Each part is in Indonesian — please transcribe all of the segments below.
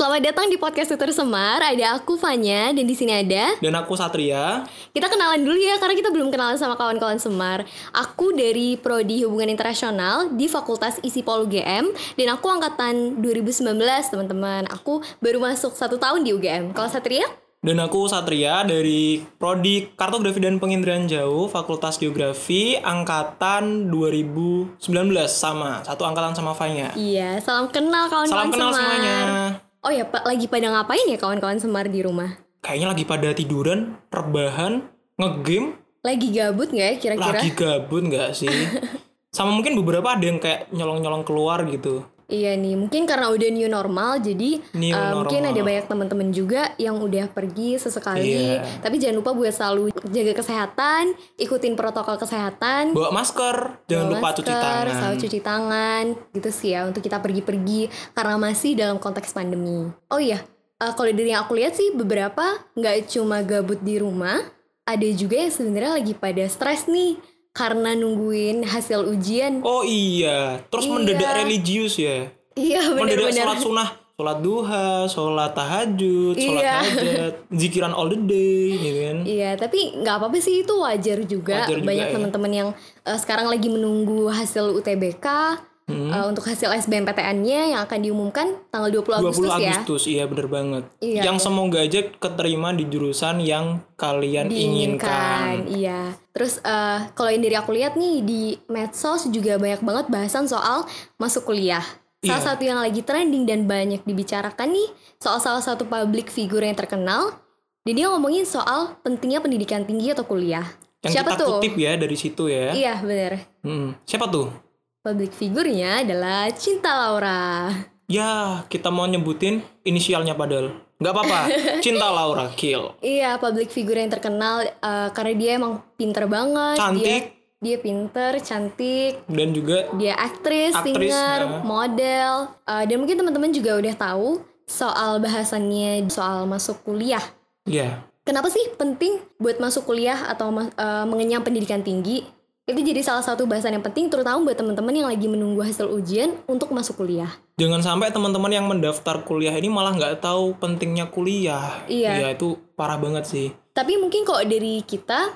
Selamat datang di podcast Tutor Semar. Ada aku Fanya dan di sini ada Dan aku Satria. kita kenalan dulu ya karena kita belum kenalan sama kawan-kawan Semar. Aku dari prodi Hubungan Internasional di Fakultas ISIPOL UGM dan aku angkatan 2019 teman-teman. Aku baru masuk satu tahun di UGM. Kalau Satria? Dan aku Satria dari Prodi Kartografi dan Penginderaan Jauh Fakultas Geografi angkatan 2019 sama satu angkatan sama Fanya. Iya, salam kenal kawan-kawan Salam kenal Semar. semuanya. Oh ya, Pak, lagi pada ngapain ya kawan-kawan Semar di rumah? Kayaknya lagi pada tiduran, rebahan, ngegame, Lagi gabut nggak ya kira-kira? lagi gabut nggak sih? sama mungkin beberapa ada yang kayak nyolong-nyolong keluar gitu. Iya nih, mungkin karena udah new normal, jadi New uh, mungkin normal. ada banyak teman-teman juga yang udah pergi sesekali. Iya. Tapi jangan lupa buat selalu jaga kesehatan, ikutin protokol kesehatan. Bawa masker, jangan bawa lupa cuci masker, tangan. Selalu cuci tangan, gitu sih ya untuk kita pergi-pergi karena masih dalam konteks pandemi. Oh iya, uh, kalau dari yang aku lihat sih beberapa nggak cuma gabut di rumah, ada juga yang sebenarnya lagi pada stres nih karena nungguin hasil ujian. Oh iya, terus Iya. mendadak religius ya. Iya mendadak benar-benar. sholat sunnah sholat duha sholat tahajud sholat Iya. hajat zikiran all the day gitu kan Iya, tapi nggak apa-apa sih itu wajar juga. Wajar juga, Banyak ya. teman-teman yang eh, sekarang lagi menunggu hasil UTBK Hmm. eh, untuk hasil SBMPTN-nya yang akan diumumkan tanggal 20 20 Agustus, ya. Agustus iya bener banget Iya, yang iya. semoga aja keterima di jurusan yang kalian inginkan Iya. Terus eh, kalau yang dari aku lihat nih di medsos juga banyak banget bahasan soal masuk kuliah. Salah Iya. satu yang lagi trending dan banyak dibicarakan nih soal salah satu public figure yang terkenal. Dan dia ngomongin soal pentingnya pendidikan tinggi atau kuliah. yang Siapa kita tuh? kutip ya dari situ ya Iya, bener. Hmm, siapa tuh Public figurnya adalah Cinta Laura. ya kita mau nyebutin inisialnya padahal nggak apa-apa cinta Laura kill Iya, public figure yang terkenal eh, karena dia emang pinter banget. Cantik. Dia, dia pinter, cantik. dan juga Dia aktris, Aktris, singer, ya. model. Eh, dan mungkin teman-teman juga udah tahu soal bahasannya soal masuk kuliah. ya Kenapa sih penting buat masuk kuliah atau eh, mengenyam pendidikan tinggi? Itu jadi salah satu bahasan yang penting terutama buat teman-teman yang lagi menunggu hasil ujian untuk masuk kuliah. Jangan sampai teman-teman yang mendaftar kuliah ini malah nggak tahu pentingnya kuliah. Iya. itu parah banget sih. Tapi mungkin kok dari kita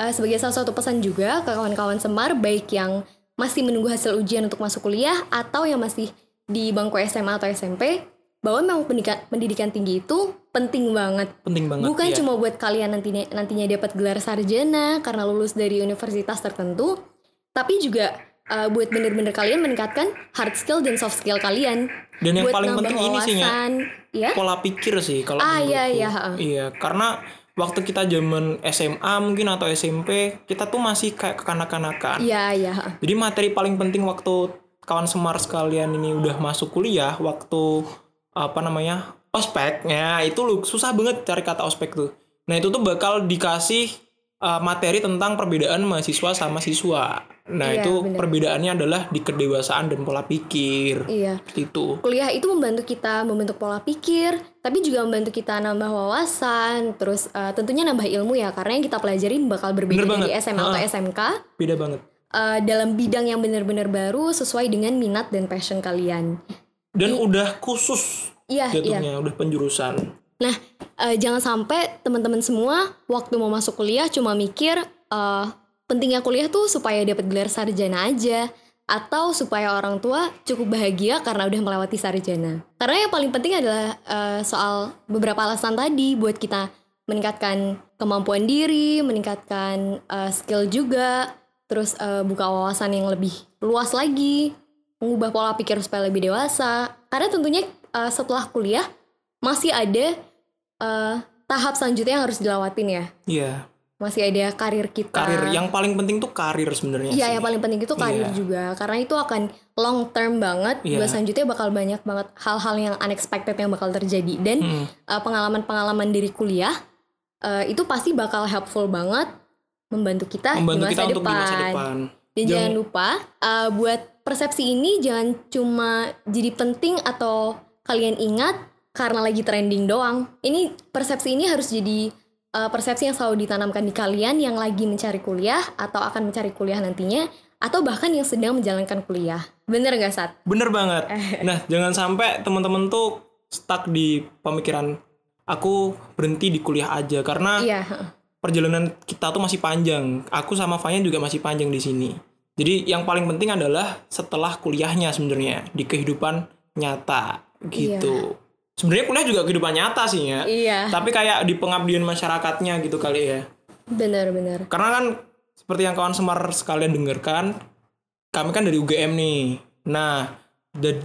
eh, sebagai salah satu pesan juga ke kawan-kawan Semar baik yang masih menunggu hasil ujian untuk masuk kuliah atau yang masih di bangku SMA atau SMP bahwa memang pendidikan, pendidikan tinggi itu penting banget. Penting banget. Bukan ya. cuma buat kalian nantinya nantinya dapat gelar sarjana karena lulus dari universitas tertentu, tapi juga eh, buat bener-bener kalian meningkatkan hard skill dan soft skill kalian. Dan yang buat paling penting ini sih ya, ya. pola pikir sih kalau Ah, iya, iya. Iya, karena waktu kita zaman SMA mungkin atau SMP, kita tuh masih kayak kekanak-kanakan. Iya, iya. Jadi materi paling penting waktu kawan semar sekalian ini udah masuk kuliah, waktu apa namanya ospeknya itu lu susah banget cari kata ospek tuh. Nah itu tuh bakal dikasih uh, materi tentang perbedaan mahasiswa sama siswa. Nah Iya, itu bener. perbedaannya adalah di kedewasaan dan pola pikir. Iya. Itu. kuliah itu membantu kita membentuk pola pikir, tapi juga membantu kita nambah wawasan, terus eh, tentunya nambah ilmu ya, karena yang kita pelajarin bakal berbeda Bener dari banget. SMA atau. SMK Beda banget. eh, dalam bidang yang benar-benar baru sesuai dengan minat dan passion kalian. Dan udah khusus Iya, iya. jatuhnya, udah penjurusan. Nah, eh, jangan sampai teman-teman semua waktu mau masuk kuliah cuma mikir eh, pentingnya kuliah tuh supaya dapat gelar sarjana aja atau supaya orang tua cukup bahagia karena udah melewati sarjana. Karena yang paling penting adalah eh, soal beberapa alasan tadi buat kita meningkatkan kemampuan diri, meningkatkan eh, skill juga, terus eh, buka wawasan yang lebih luas lagi, mengubah pola pikir supaya lebih dewasa. Karena tentunya eh, setelah kuliah masih ada eh, tahap selanjutnya yang harus dilawatin ya. Iya. Masih ada karir kita. Karir yang paling penting tuh karir sebenarnya. Iya, yang paling penting itu karir Iya. juga karena itu akan long term banget. Iya. Buat selanjutnya bakal banyak banget hal-hal yang unexpected yang bakal terjadi dan Hmm. eh, pengalaman-pengalaman dari kuliah eh, itu pasti bakal helpful banget membantu kita Membantu di masa kita depan. untuk di masa depan. Dan Jangan- jangan lupa uh, buat persepsi ini jangan cuma jadi penting atau kalian ingat karena lagi trending doang. Ini persepsi ini harus jadi uh, persepsi yang selalu ditanamkan di kalian yang lagi mencari kuliah atau akan mencari kuliah nantinya atau bahkan yang sedang menjalankan kuliah. Bener nggak Sat? Bener banget. Nah, jangan sampai teman-teman tuh stuck di pemikiran aku berhenti di kuliah aja karena Iya. perjalanan kita tuh masih panjang. Aku sama Fanya juga masih panjang di sini. Jadi yang paling penting adalah setelah kuliahnya sebenarnya di kehidupan nyata gitu. Sebenarnya kuliah juga kehidupan nyata sih ya. Iya. Tapi kayak di pengabdian masyarakatnya gitu kali ya. Benar-benar. Karena kan seperti yang kawan Semar sekalian dengarkan, kami kan dari UGM nih. Nah,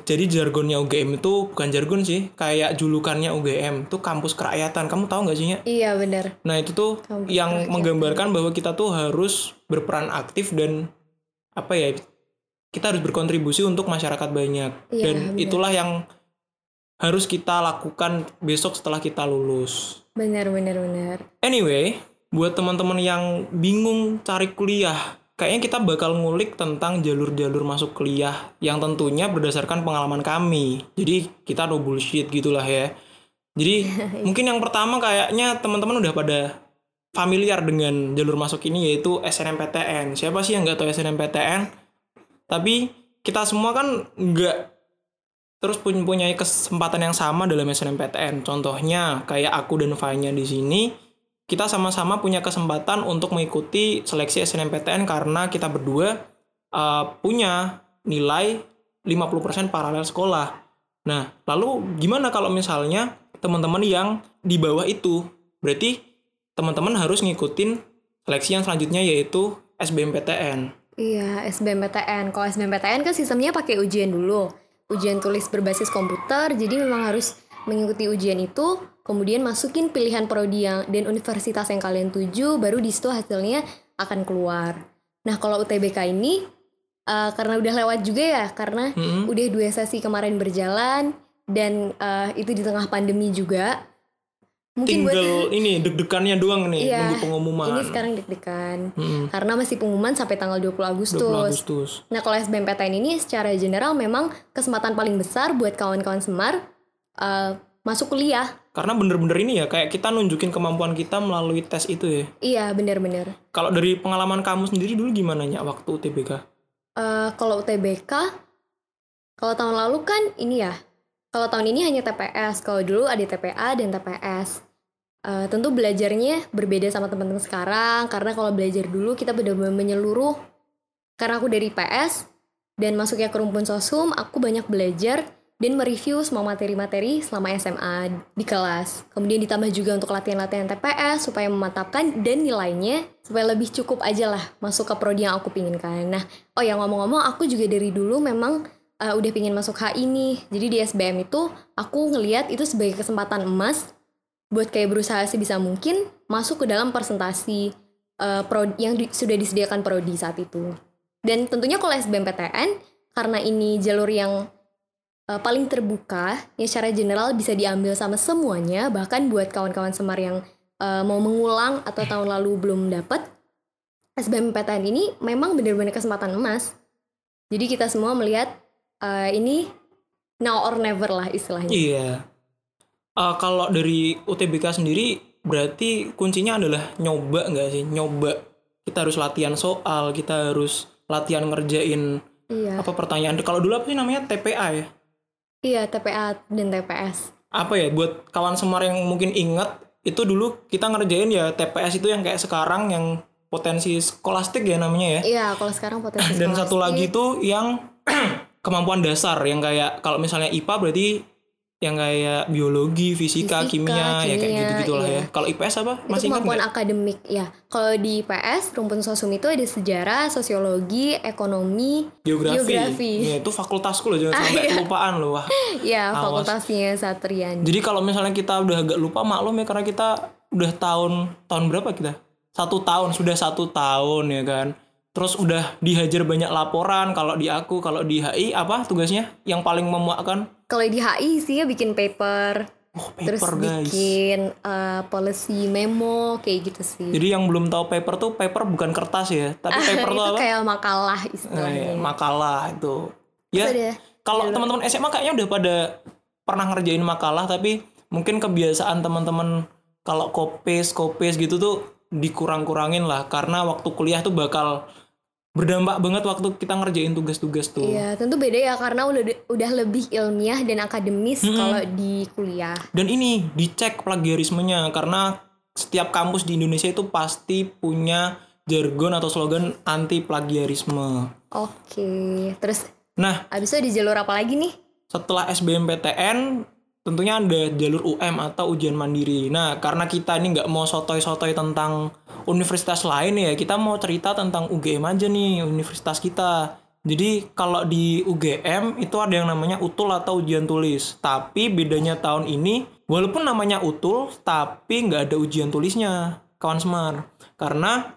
jadi jargonnya UGM itu bukan jargon sih, kayak julukannya UGM itu kampus kerakyatan. Kamu tahu nggak sih Nya? Iya benar. Nah itu tuh Kampus yang kerakyatan. menggambarkan bahwa kita tuh harus berperan aktif dan apa ya kita harus berkontribusi untuk masyarakat banyak Iya, dan benar. itulah yang harus kita lakukan besok setelah kita lulus. Benar benar benar. Anyway, buat teman-teman yang bingung cari kuliah, kayaknya kita bakal ngulik tentang jalur-jalur masuk kuliah yang tentunya berdasarkan pengalaman kami. Jadi kita no bullshit gitulah ya. Jadi mungkin yang pertama kayaknya teman-teman udah pada familiar dengan jalur masuk ini yaitu SNMPTN. Siapa sih yang nggak tahu SNMPTN? Tapi kita semua kan nggak terus pun punya kesempatan yang sama dalam SNMPTN. Contohnya kayak aku dan Fanya di sini, kita sama-sama punya kesempatan untuk mengikuti seleksi SNMPTN karena kita berdua uh, punya nilai 50% paralel sekolah. Nah, lalu gimana kalau misalnya teman-teman yang di bawah itu? Berarti teman-teman harus ngikutin seleksi yang selanjutnya yaitu SBMPTN. Iya, SBMPTN. Kalau SBMPTN kan sistemnya pakai ujian dulu. Ujian tulis berbasis komputer, jadi memang harus mengikuti ujian itu, kemudian masukin pilihan prodi yang dan universitas yang kalian tuju, baru di situ hasilnya akan keluar. Nah, kalau UTBK ini eh, karena udah lewat juga ya, karena Mm-mm. udah dua sesi kemarin berjalan dan eh, itu di tengah pandemi juga. Mungkin buat Tinggal ini deg-degannya doang nih Iya, nunggu pengumuman. ini sekarang deg-degan. Mm-mm. Karena masih pengumuman sampai tanggal 20 Agustus. 20 Agustus. Nah, kalau SBMPTN ini secara general memang kesempatan paling besar buat kawan-kawan Semar eh, masuk kuliah. Karena bener-bener ini ya kayak kita nunjukin kemampuan kita melalui tes itu ya. Iya, benar-benar. Kalau dari pengalaman kamu sendiri dulu gimana ya waktu UTBK? Eh, kalau UTBK, kalau tahun lalu kan ini ya, kalau tahun ini hanya TPS. Kalau dulu ada TPA dan TPS. Eh, tentu belajarnya berbeda sama teman-teman sekarang karena kalau belajar dulu kita benar-benar menyeluruh. Karena aku dari PS dan masuknya ke rumpun sosum, aku banyak belajar dan mereview semua materi-materi selama SMA di kelas. Kemudian ditambah juga untuk latihan-latihan TPS supaya memantapkan dan nilainya supaya lebih cukup aja lah masuk ke prodi yang aku pinginkan. Nah, oh ya ngomong-ngomong aku juga dari dulu memang uh, udah pingin masuk HI nih. Jadi di SBM itu aku ngeliat itu sebagai kesempatan emas buat kayak berusaha sebisa mungkin masuk ke dalam presentasi uh, pro yang di- sudah disediakan prodi saat itu. Dan tentunya kalau SBMPTN karena ini jalur yang uh, paling terbuka, ya secara general bisa diambil sama semuanya, bahkan buat kawan-kawan Semar yang uh, mau mengulang atau tahun lalu belum dapat, SBMPTN ini memang benar-benar kesempatan emas. Jadi kita semua melihat uh, ini now or never lah istilahnya. Iya. Eh, kalau dari UTBK sendiri berarti kuncinya adalah nyoba nggak sih? Nyoba. Kita harus latihan soal, kita harus latihan ngerjain Iya, apa pertanyaan. Kalau dulu apa sih namanya TPA ya? iya TPA dan TPS. Apa ya buat kawan Semar yang mungkin ingat itu dulu kita ngerjain ya TPS itu yang kayak sekarang yang potensi skolastik ya namanya ya. Iya, kalau sekarang potensi Dan satu skolastik. lagi tuh yang kemampuan dasar yang kayak kalau misalnya IPA berarti yang kayak biologi, fisika, Fisika, kimia, ya kayak kimia, gitu-gitulah iya. ya. Kalau IPS apa? itu Masih ingat kemampuan akademik ya. Kalau di PS rumpun sosum itu ada sejarah, sosiologi, ekonomi, Geografi. geografi. Ya, itu fakultasku loh, jangan Ah, sampai iya. kelupaan loh. Wah. ya Awas. fakultasnya Satrian. Jadi kalau misalnya kita udah agak lupa maklum ya karena kita udah tahun tahun berapa kita? Satu tahun sudah satu tahun ya kan. Terus udah dihajar banyak laporan kalau di aku kalau di HI apa tugasnya yang paling memuakkan? Kalau di HI sih ya bikin paper, Oh terus paper guys. bikin uh, policy memo kayak gitu sih. Jadi yang belum tahu paper tuh paper bukan kertas ya, tapi paper tuh itu apa? kayak makalah istilahnya. ya, makalah itu. Terus Ya, kalau teman-teman SMA kayaknya udah pada pernah ngerjain makalah tapi mungkin kebiasaan teman-teman kalau kopis kopis gitu tuh dikurang-kurangin lah karena waktu kuliah tuh bakal berdampak banget waktu kita ngerjain tugas-tugas tuh. Iya, tentu beda ya karena udah udah lebih ilmiah dan akademis kalau di kuliah. Dan ini dicek plagiarismenya karena setiap kampus di Indonesia itu pasti punya jargon atau slogan anti plagiarisme. Oke, terus Nah, abis itu di jalur apa lagi nih? setelah SBMPTN tentunya ada jalur UM atau ujian mandiri. Nah, karena kita ini nggak mau sotoy-sotoy tentang universitas lain ya, kita mau cerita tentang UGM aja nih, universitas kita. Jadi kalau di UGM itu ada yang namanya utul atau ujian tulis. Tapi bedanya tahun ini, walaupun namanya utul, tapi nggak ada ujian tulisnya, kawan semar. Karena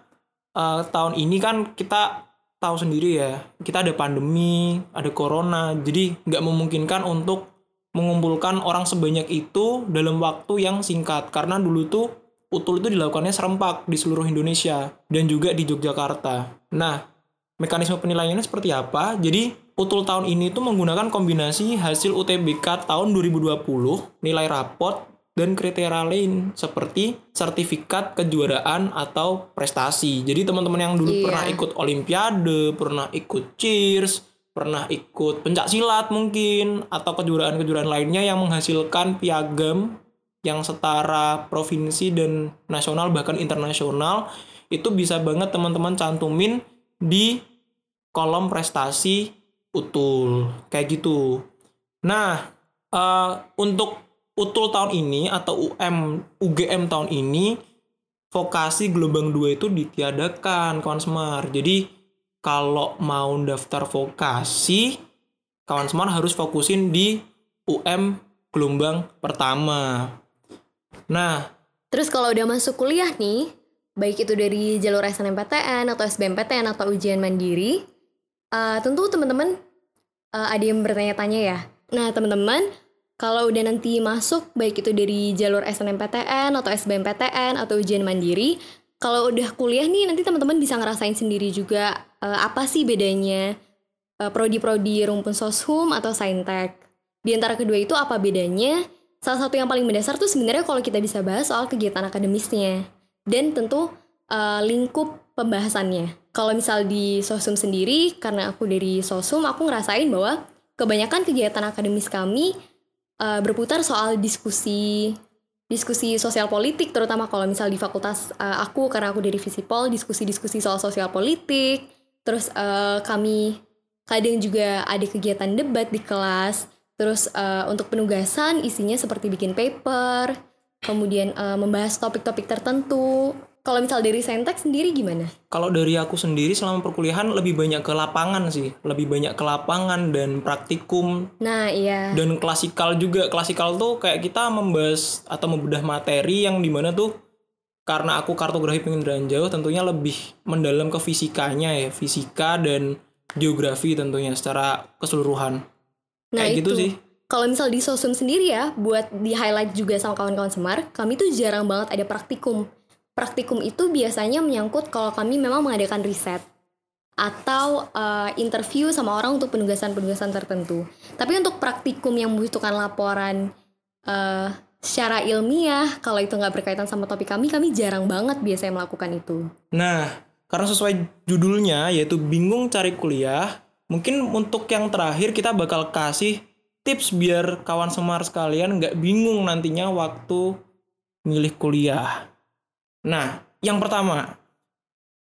eh, tahun ini kan kita tahu sendiri ya, kita ada pandemi, ada corona, jadi nggak memungkinkan untuk mengumpulkan orang sebanyak itu dalam waktu yang singkat. Karena dulu tuh utul itu dilakukannya serempak di seluruh Indonesia dan juga di Yogyakarta. Nah, mekanisme penilaiannya seperti apa? Jadi utul tahun ini tuh menggunakan kombinasi hasil UTBK tahun 2020, nilai rapot, dan kriteria lain seperti sertifikat kejuaraan atau prestasi. Jadi teman-teman yang dulu Iya. pernah ikut olimpiade, pernah ikut cheers, pernah ikut pencak silat mungkin atau kejuaraan-kejuaraan lainnya yang menghasilkan piagam yang setara provinsi dan nasional bahkan internasional itu bisa banget teman-teman cantumin di kolom prestasi utul kayak gitu. Nah, eh, untuk utul tahun ini atau UM UGM tahun ini vokasi gelombang 2 itu ditiadakan kawan semar. Jadi kalau mau daftar vokasi kawan semar harus fokusin di UM gelombang pertama. Nah, Terus kalau udah masuk kuliah nih, baik itu dari jalur SNMPTN atau SBMPTN atau ujian mandiri, eh, tentu teman-teman eh, ada yang bertanya-tanya ya. Nah teman-teman, kalau udah nanti masuk baik itu dari jalur SNMPTN atau SBMPTN atau ujian mandiri, kalau udah kuliah nih nanti teman-teman bisa ngerasain sendiri juga eh, apa sih bedanya eh, prodi-prodi rumpun soshum atau saintek. Di antara kedua itu apa bedanya? Salah satu yang paling mendasar tuh sebenarnya kalau kita bisa bahas soal kegiatan akademisnya dan tentu eh, lingkup pembahasannya. Kalau misal di sosum sendiri, karena aku dari sosum, aku ngerasain bahwa kebanyakan kegiatan akademis kami eh, berputar soal diskusi diskusi sosial politik terutama kalau misal di fakultas eh, aku karena aku dari Visipol diskusi-diskusi soal sosial politik terus eh, kami kadang juga ada kegiatan debat di kelas terus eh, untuk penugasan isinya seperti bikin paper kemudian eh, membahas topik-topik tertentu kalau misal dari Saintek sendiri gimana? Kalau dari aku sendiri selama perkuliahan lebih banyak ke lapangan sih, lebih banyak ke lapangan dan praktikum Nah iya dan klasikal juga. Klasikal tuh kayak kita membahas atau membedah materi yang di mana tuh karena aku kartografi penginderaan jauh tentunya lebih mendalam ke fisikanya ya, fisika dan geografi tentunya secara keseluruhan. Nah kayak gitu itu. sih. Kalau misal di sosum sendiri ya, buat di highlight juga sama kawan-kawan Semar, kami tuh jarang banget ada praktikum. Praktikum itu biasanya menyangkut kalau kami memang mengadakan riset atau eh, interview sama orang untuk penugasan-penugasan tertentu. Tapi untuk praktikum yang membutuhkan laporan eh, secara ilmiah, kalau itu nggak berkaitan sama topik kami, kami jarang banget biasanya melakukan itu. Nah, karena sesuai judulnya yaitu bingung cari kuliah, mungkin untuk yang terakhir kita bakal kasih tips biar kawan semar sekalian nggak bingung nantinya waktu milih kuliah. Nah, yang pertama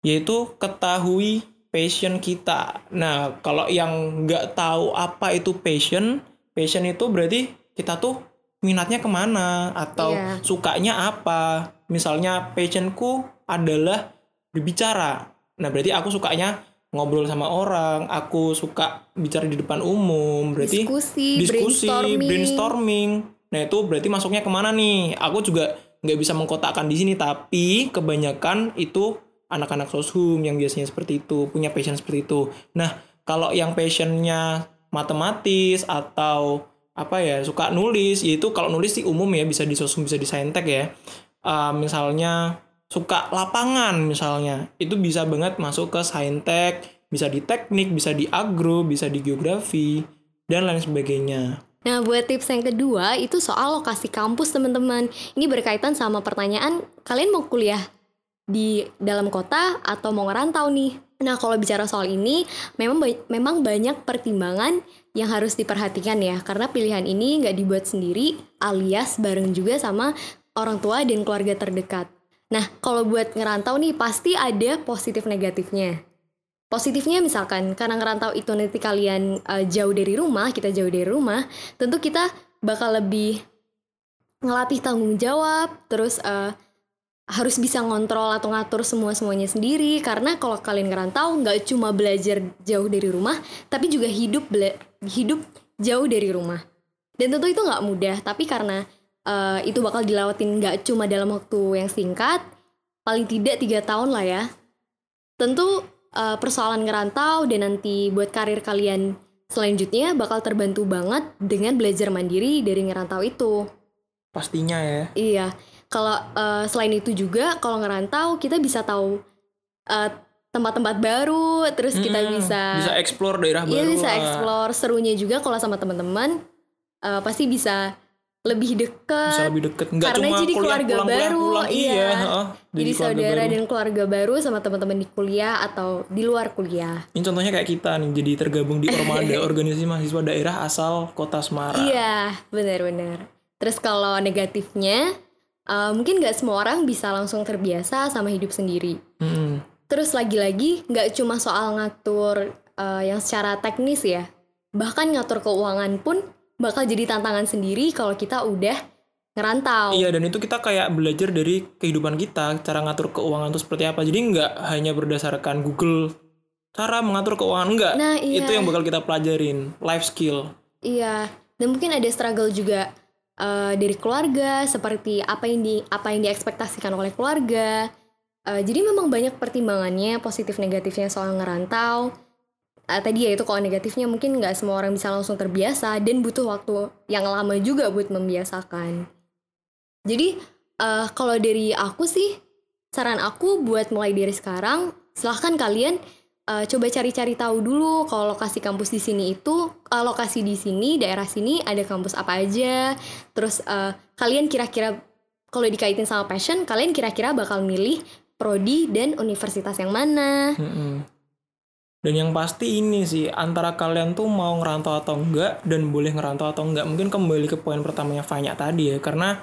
yaitu ketahui passion kita. Nah, kalau yang nggak tahu apa itu passion, passion itu berarti kita tuh minatnya ke mana atau Iya. sukanya apa. Misalnya passionku adalah berbicara. Nah, berarti aku sukanya ngobrol sama orang, aku suka bicara di depan umum, berarti Diskusi, diskusi, brainstorming. brainstorming. Nah, itu berarti masuknya ke mana nih? Aku juga nggak bisa mengkotakkan di sini, tapi kebanyakan itu anak-anak soshum yang biasanya seperti itu, punya passion seperti itu. Nah, kalau yang passionnya matematis atau apa ya suka nulis, yaitu kalau nulis sih umum ya bisa di soshum bisa di saintek ya. Eh, misalnya suka lapangan misalnya itu bisa banget masuk ke saintek bisa di teknik bisa di agro bisa di geografi dan lain sebagainya Nah, buat tips yang kedua itu soal lokasi kampus, teman-teman. Ini berkaitan sama pertanyaan, kalian mau kuliah di dalam kota atau mau ngerantau nih. Nah, kalau bicara soal ini, memang memang banyak pertimbangan yang harus diperhatikan ya, karena pilihan ini nggak dibuat sendiri, alias bareng juga sama orang tua dan keluarga terdekat. Nah, kalau buat ngerantau nih, pasti ada positif negatifnya. Positifnya misalkan, karena ngerantau itu nanti kalian eh, jauh dari rumah, kita jauh dari rumah, tentu kita bakal lebih ngelatih tanggung jawab, terus eh, harus bisa ngontrol atau ngatur semua semuanya sendiri karena kalau kalian ngerantau nggak cuma belajar jauh dari rumah tapi juga hidup hidup jauh dari rumah dan tentu itu nggak mudah tapi karena eh, itu bakal dilawatin nggak cuma dalam waktu yang singkat paling tidak tiga tahun lah ya tentu eh, persoalan ngerantau dan nanti buat karir kalian selanjutnya bakal terbantu banget dengan belajar mandiri dari ngerantau itu Pastinya ya. Iya, kalau eh, selain itu juga kalau ngerantau kita bisa tahu eh, tempat-tempat baru, terus kita Mm-mm. bisa bisa explore daerah iya baru. bisa lah. explore serunya juga kalau sama teman-teman eh, pasti bisa lebih Bisa dekat. lebih deket. Nggak karena cuma jadi kuliah keluarga pulang, pulang, baru, pulang. iya. Iya. heeh. Jadi keluarga saudara baru. dan keluarga baru sama teman-teman di kuliah atau di luar kuliah. Ini contohnya kayak kita nih, jadi tergabung di Ormada, organisasi mahasiswa daerah asal kota Semarang. Iya, benar-benar. Terus kalau negatifnya, eh, mungkin nggak semua orang bisa langsung terbiasa sama hidup sendiri. Mm-mm. Terus lagi-lagi nggak cuma soal ngatur eh, yang secara teknis ya, bahkan ngatur keuangan pun bakal jadi tantangan sendiri kalau kita udah ngerantau. Iya dan itu kita kayak belajar dari kehidupan kita cara ngatur keuangan itu seperti apa. Jadi nggak hanya berdasarkan Google cara mengatur keuangan enggak. Nah, iya. Itu yang bakal kita pelajarin, life skill. Iya, dan mungkin ada struggle juga eh, dari keluarga, seperti apa yang di apa yang diekspektasikan oleh keluarga. Eh, jadi memang banyak pertimbangannya, positif negatifnya soal ngerantau. Eh, tadi ya itu kalau negatifnya mungkin nggak semua orang bisa langsung terbiasa dan butuh waktu yang lama juga buat membiasakan. Jadi eh, kalau dari aku sih, saran aku buat mulai dari sekarang, silahkan kalian eh, coba cari-cari tahu dulu kalau lokasi kampus di sini itu eh, lokasi di sini daerah sini ada kampus apa aja terus eh, kalian kira-kira kalau dikaitin sama passion kalian kira-kira bakal milih prodi dan universitas yang mana Mm-mm. Dan yang pasti ini sih antara kalian tuh mau ngerantau atau enggak dan boleh ngerantau atau enggak. Mungkin kembali ke poin pertamanya Fanya tadi ya karena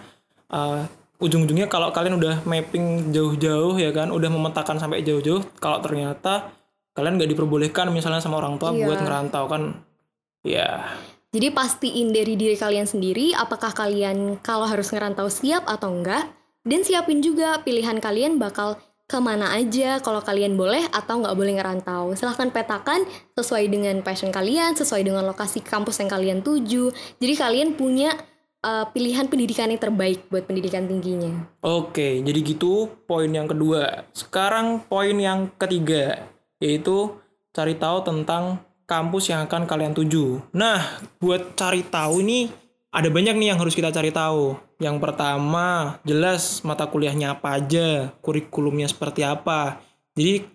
uh, ujung-ujungnya kalau kalian udah mapping jauh-jauh ya kan, udah memetakan sampai jauh-jauh, kalau ternyata kalian nggak diperbolehkan misalnya sama orang tua Iya. buat ngerantau kan, ya jadi pastiin dari diri kalian sendiri apakah kalian kalau harus ngerantau siap atau enggak dan siapin juga pilihan kalian bakal ke mana aja kalau kalian boleh atau nggak boleh ngerantau silahkan petakan sesuai dengan passion kalian sesuai dengan lokasi kampus yang kalian tuju jadi kalian punya uh, pilihan pendidikan yang terbaik buat pendidikan tingginya Oke, jadi gitu poin yang kedua. Sekarang poin yang ketiga, yaitu cari tahu tentang kampus yang akan kalian tuju. Nah, buat cari tahu ini ada banyak nih yang harus kita cari tahu. Yang pertama, jelas mata kuliahnya apa aja, kurikulumnya seperti apa. Jadi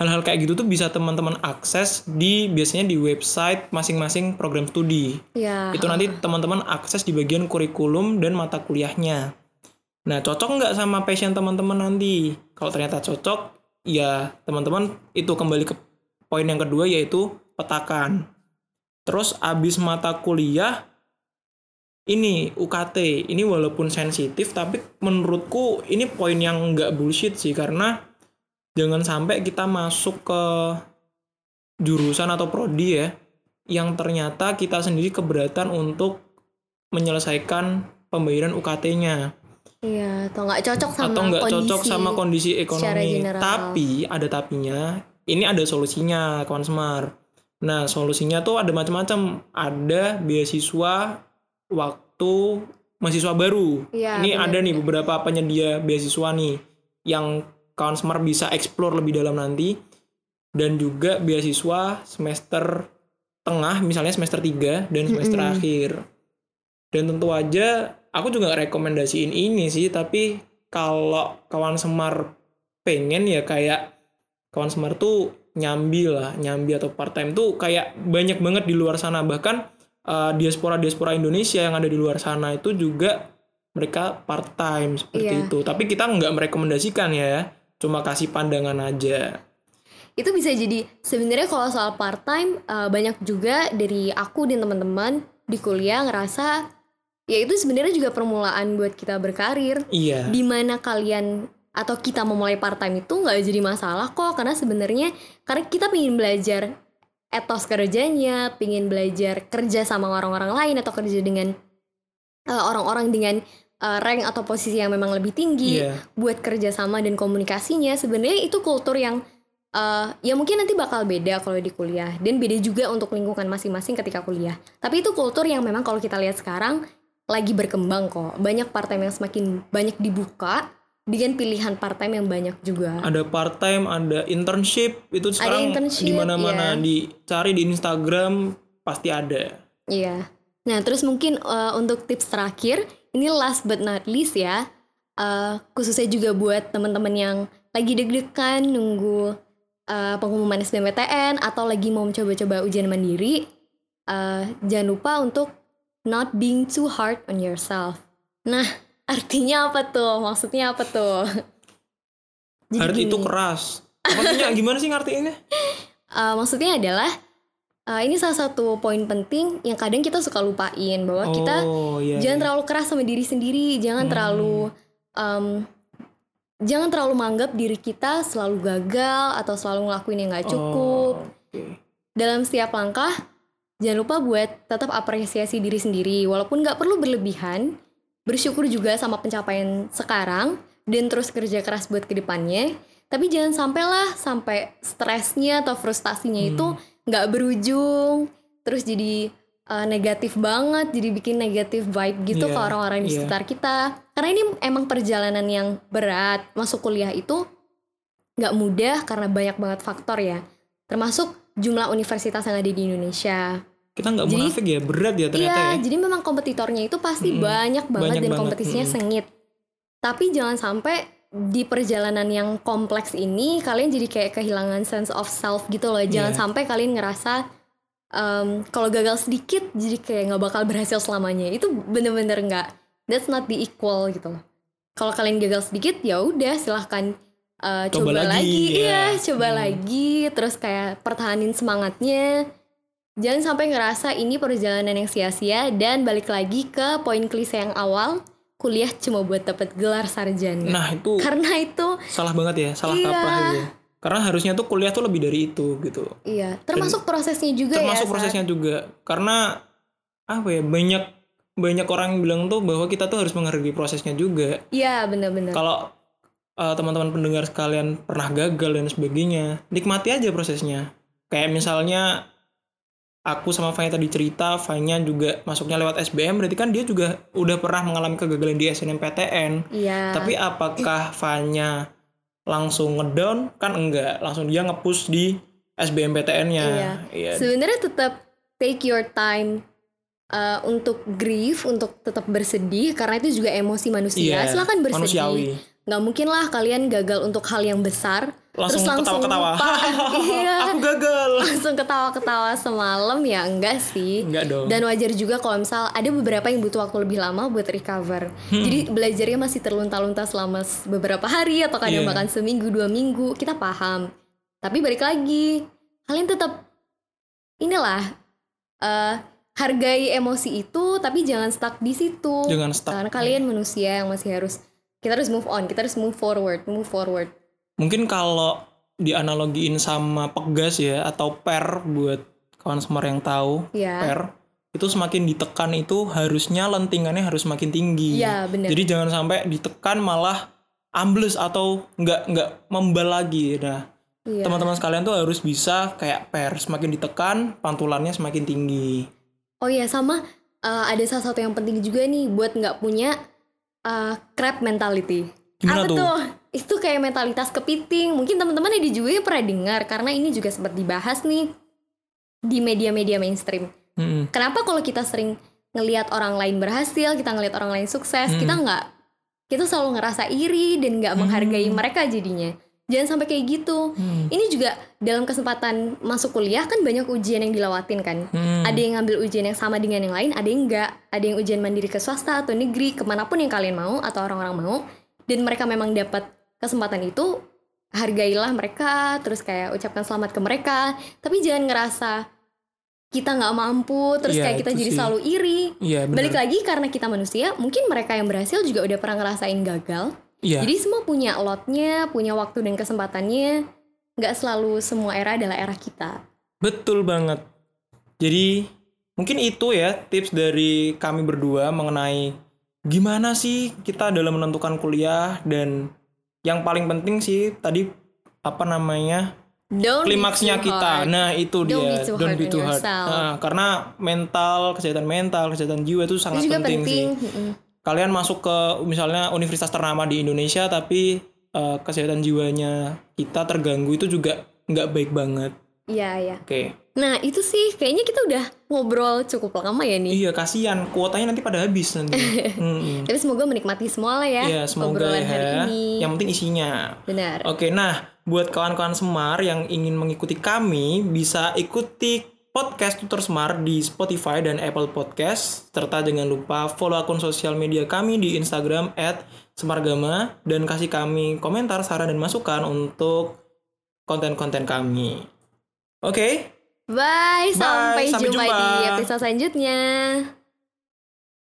hal-hal kayak gitu tuh bisa teman-teman akses di biasanya di website masing-masing program studi ya itu nanti teman-teman akses di bagian kurikulum dan mata kuliahnya. Nah, cocok nggak sama passion teman-teman nanti? Kalau ternyata cocok, ya teman-teman itu kembali ke poin yang kedua yaitu petakan. Terus abis mata kuliah, ini UKT, ini walaupun sensitif, tapi menurutku ini poin yang nggak bullshit sih karena jangan sampai kita masuk ke jurusan atau prodi ya yang ternyata kita sendiri keberatan untuk menyelesaikan pembayaran UKT-nya iya atau nggak cocok sama atau nggak cocok sama kondisi ekonomi. Tapi ada tapinya, ini ada solusinya kawan Semar. Nah solusinya tuh ada macam-macam. Ada beasiswa waktu mahasiswa baru. Iya, ini benar, ada nih beberapa penyedia beasiswa nih yang kawan Semar bisa explore lebih dalam nanti. Dan juga beasiswa semester tengah, misalnya semester 3 dan semester Mm-mm. akhir. Dan tentu aja aku juga rekomendasiin ini sih, tapi kalau kawan Semar pengen ya kayak kawan Semar tuh nyambi lah, nyambi atau part time tuh kayak banyak banget di luar sana. Bahkan eh, diaspora-diaspora Indonesia yang ada di luar sana itu juga mereka part time seperti Iya. itu. Tapi kita nggak merekomendasikan ya. cuma kasih pandangan aja itu bisa jadi sebenarnya kalau soal part time banyak juga dari aku dan teman-teman di kuliah ngerasa ya itu sebenarnya juga permulaan buat kita berkarir iya di mana kalian atau kita memulai part time itu nggak jadi masalah kok karena sebenarnya karena kita pengen belajar etos kerjanya, pengen belajar kerja sama orang-orang lain atau kerja dengan uh, orang-orang dengan uh, rank atau posisi yang memang lebih tinggi Iya. buat kerja sama dan komunikasinya. Sebenarnya itu kultur yang uh, ya mungkin nanti bakal beda kalau di kuliah. Dan beda juga untuk lingkungan masing-masing ketika kuliah. Tapi itu kultur yang memang kalau kita lihat sekarang lagi berkembang kok. Banyak part time yang semakin banyak dibuka dengan pilihan part time yang banyak juga ada part time ada internship itu sekarang di mana-mana iya. dicari di Instagram pasti ada Iya. Nah, terus mungkin uh, untuk tips terakhir, ini last but not least ya, uh, khususnya juga buat teman-teman yang lagi deg-degan nunggu uh, pengumuman SBMPTN atau lagi mau mencoba-coba ujian mandiri, uh, jangan lupa untuk not being too hard on yourself. Nah, artinya apa tuh? Maksudnya apa tuh? Jadi Hard itu keras maksudnya gimana sih ngartiinnya Uh, maksudnya adalah uh, ini salah satu poin penting yang kadang kita suka lupain bahwa kita oh iya jangan iya. terlalu keras sama diri sendiri jangan Hmm. terlalu um, jangan terlalu menganggap diri kita selalu gagal atau selalu ngelakuin yang nggak cukup Oh, oke. dalam setiap langkah jangan lupa buat tetap apresiasi diri sendiri walaupun nggak perlu berlebihan bersyukur juga sama pencapaian sekarang dan terus kerja keras buat ke depannya tapi jangan sampailah sampai stresnya atau frustasinya Hmm. itu nggak berujung terus jadi uh, negatif banget jadi bikin negatif vibe gitu Iya, ke orang-orang di iya. sekitar kita karena ini emang perjalanan yang berat masuk kuliah itu nggak mudah karena banyak banget faktor ya termasuk jumlah universitas yang ada di Indonesia kita nggak munafik ya berat ya ternyata iya ya jadi memang kompetitornya itu pasti Mm-mm. banyak banget Banyak dan banget, kompetisinya mm-mm. sengit tapi jangan sampai di perjalanan yang kompleks ini kalian jadi kayak kehilangan sense of self gitu loh jangan Iya. sampai kalian ngerasa em, kalau gagal sedikit jadi kayak nggak bakal berhasil selamanya itu bener-bener nggak that's not the equal gitu loh kalau kalian gagal sedikit ya udah silahkan eh, Coba coba, lagi, lagi, ya. iya coba Hmm. lagi terus kayak pertahanin semangatnya jangan sampai ngerasa ini perjalanan yang sia-sia dan balik lagi ke poin klise yang awal kuliah cuma buat dapat gelar sarjana. Nah itu karena itu salah banget ya salah Iya. kaprah itu karena harusnya tuh kuliah tuh lebih dari itu gitu. Iya termasuk prosesnya juga termasuk ya Sa. prosesnya juga. Karena apa ya banyak banyak orang yang bilang tuh bahwa kita tuh harus menghargai prosesnya juga. Iya bener-bener kalau uh, teman-teman pendengar sekalian pernah gagal dan sebagainya nikmati aja prosesnya. Kayak misalnya aku sama Fanya tadi cerita Fanya juga masuknya lewat SBM berarti kan dia juga udah pernah mengalami kegagalan di SNMPTN iya. Tapi apakah Fanya langsung ngedown? Kan enggak langsung dia ngepush di SBMPTN-nya Iya. iya. Sebenarnya tetap take your time uh, untuk grief untuk tetap bersedih karena itu juga emosi manusia. Iya, silakan bersedih. manusiawi. nggak mungkin lah kalian gagal untuk hal yang besar langsung ketawa-ketawa. iya. Aku gagal. Langsung ketawa-ketawa semalam ya enggak sih. Enggak dong. Dan wajar juga kalau misal ada beberapa yang butuh waktu lebih lama buat recover. Hmm. jadi belajarnya masih terlunta-lunta selama beberapa hari atau kadang Iya. bahkan seminggu dua minggu kita paham. Tapi balik lagi kalian tetap inilah eh hargai emosi itu tapi jangan stuck di situ. Jangan stuck. Karena kalian manusia yang masih harus kita harus move on kita harus move forward move forward Mungkin kalau dianalogiin sama pegas ya atau per buat kawan semar yang tahu ya per itu semakin ditekan itu harusnya lentingannya harus semakin tinggi. ya benar Jadi jangan sampai ditekan malah ambles atau nggak nggak membal lagi. Nah Iya. teman-teman sekalian tuh harus bisa kayak per semakin ditekan pantulannya semakin tinggi. Oh iya sama uh, ada salah satu yang penting juga nih buat nggak punya uh, crab mentality. Gimana Apa tuh? tuh? Itu kayak mentalitas kepiting. Mungkin teman-teman di juga pernah dengar karena ini juga sempat dibahas nih di media-media mainstream. Mm-mm. Kenapa kalau kita sering ngelihat orang lain berhasil, kita ngelihat orang lain sukses, Hmm. kita nggak kita selalu ngerasa iri dan nggak menghargai mereka jadinya. Jangan sampai kayak gitu. Hmm. Ini juga dalam kesempatan masuk kuliah kan banyak ujian yang dilewatin kan Hmm. ada yang ngambil ujian yang sama dengan yang lain, ada yang enggak. Ada yang ujian mandiri ke swasta atau negeri, ke mana pun yang kalian mau atau orang-orang mau, dan mereka memang dapat kesempatan itu, hargailah mereka terus kayak ucapkan selamat ke mereka tapi jangan ngerasa kita nggak mampu terus Iya, kayak kita jadi sih. selalu iri Iya, benar. balik lagi karena kita manusia mungkin mereka yang berhasil juga udah pernah ngerasain gagal Iya. jadi semua punya lotnya punya waktu dan kesempatannya nggak selalu semua era adalah era kita Betul banget. Jadi mungkin itu ya tips dari kami berdua mengenai gimana sih kita dalam menentukan kuliah dan yang paling penting sih tadi apa namanya Don't klimaksnya kita. hard. Nah itu Don't dia. be too Don't hard be too hard. yourself. Nah, karena mental, kesehatan mental, kesehatan jiwa itu sangat penting, penting, sih. Mm-mm. Kalian masuk ke misalnya universitas ternama di Indonesia tapi eh, kesehatan jiwanya kita terganggu itu juga nggak baik banget. Iya iya. Oke. Nah itu sih kayaknya kita udah ngobrol cukup lama ya nih. Iya kasihan kuotanya nanti pada habis nanti. Mm-mm. Tapi semoga menikmati semua lah ya. Iya semoga obrolan hari ya. ini. Yang penting isinya. Benar. Oke nah buat kawan-kawan Semar yang ingin mengikuti kami bisa ikuti podcast Tutor Semar di Spotify dan Apple Podcast serta jangan lupa follow akun sosial media kami di Instagram @semargama dan kasih kami komentar, saran dan masukan untuk konten-konten kami. Oke, Bye, sampai, sampai jumpa jumpa. di episode selanjutnya.